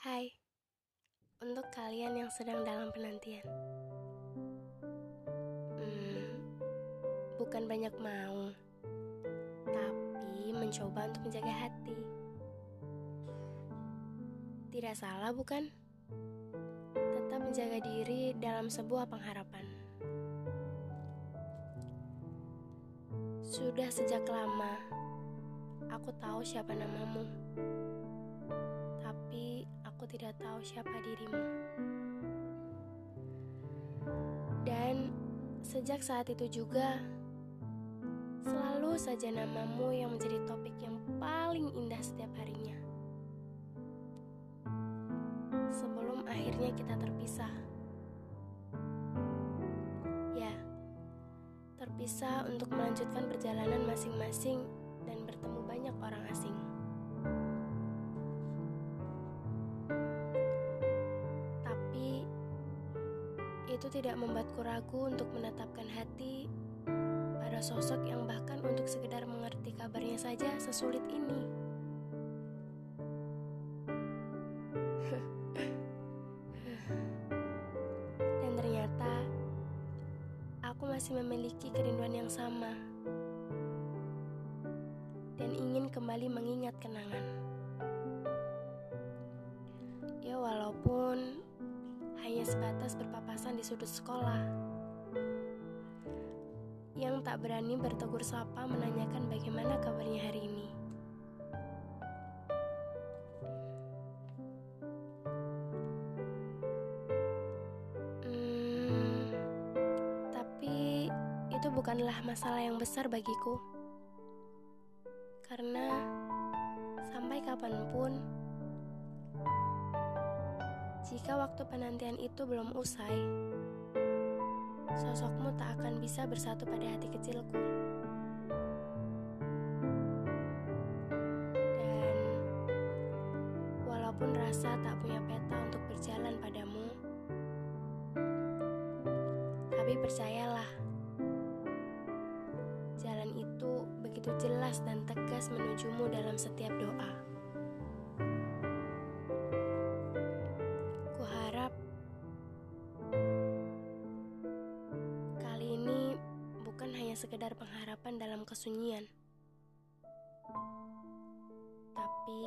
Hai, untuk kalian yang sedang dalam penantian. Hmm, bukan banyak mau, tapi mencoba untuk menjaga hati. Tidak salah, bukan? Tetap menjaga diri dalam sebuah pengharapan. Sudah sejak lama, aku tahu siapa namamu. Aku tidak tahu siapa dirimu. Dan sejak saat itu juga, selalu saja namamu yang menjadi topik yang paling indah setiap harinya. Sebelum akhirnya kita terpisah. Ya, terpisah untuk melanjutkan perjalanan masing-masing dan bertemu banyak orang asing. Itu tidak membuatku ragu untuk menetapkan hati pada sosok yang bahkan untuk sekedar mengerti kabarnya saja sesulit ini. Dan ternyata aku masih memiliki kerinduan yang sama dan ingin kembali mengingat kenangan. Sebatas berpapasan di sudut sekolah. Yang tak berani bertegur sapa menanyakan bagaimana kabarnya hari ini. Hmm, tapi itu bukanlah masalah yang besar bagiku. Karena sampai kapan pun, jika waktu penantian itu belum usai, sosokmu tak akan bisa bersatu pada hati kecilku. Dan walaupun rasa tak punya peta untuk berjalan padamu, tapi percayalah, jalan itu begitu jelas dan tegas menujumu dalam setiap doa. Sekedar pengharapan dalam kesunyian, tapi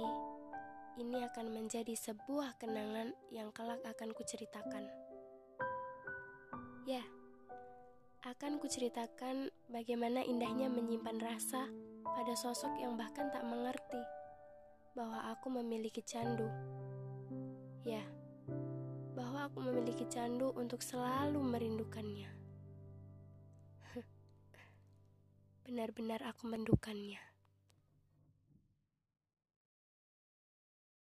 ini akan menjadi sebuah kenangan yang kelak akan kuceritakan. Ya, akan kuceritakan bagaimana indahnya menyimpan rasa pada sosok yang bahkan tak mengerti bahwa aku memiliki candu. Ya, bahwa aku memiliki candu untuk selalu merindukannya. Benar-benar aku merindukannya.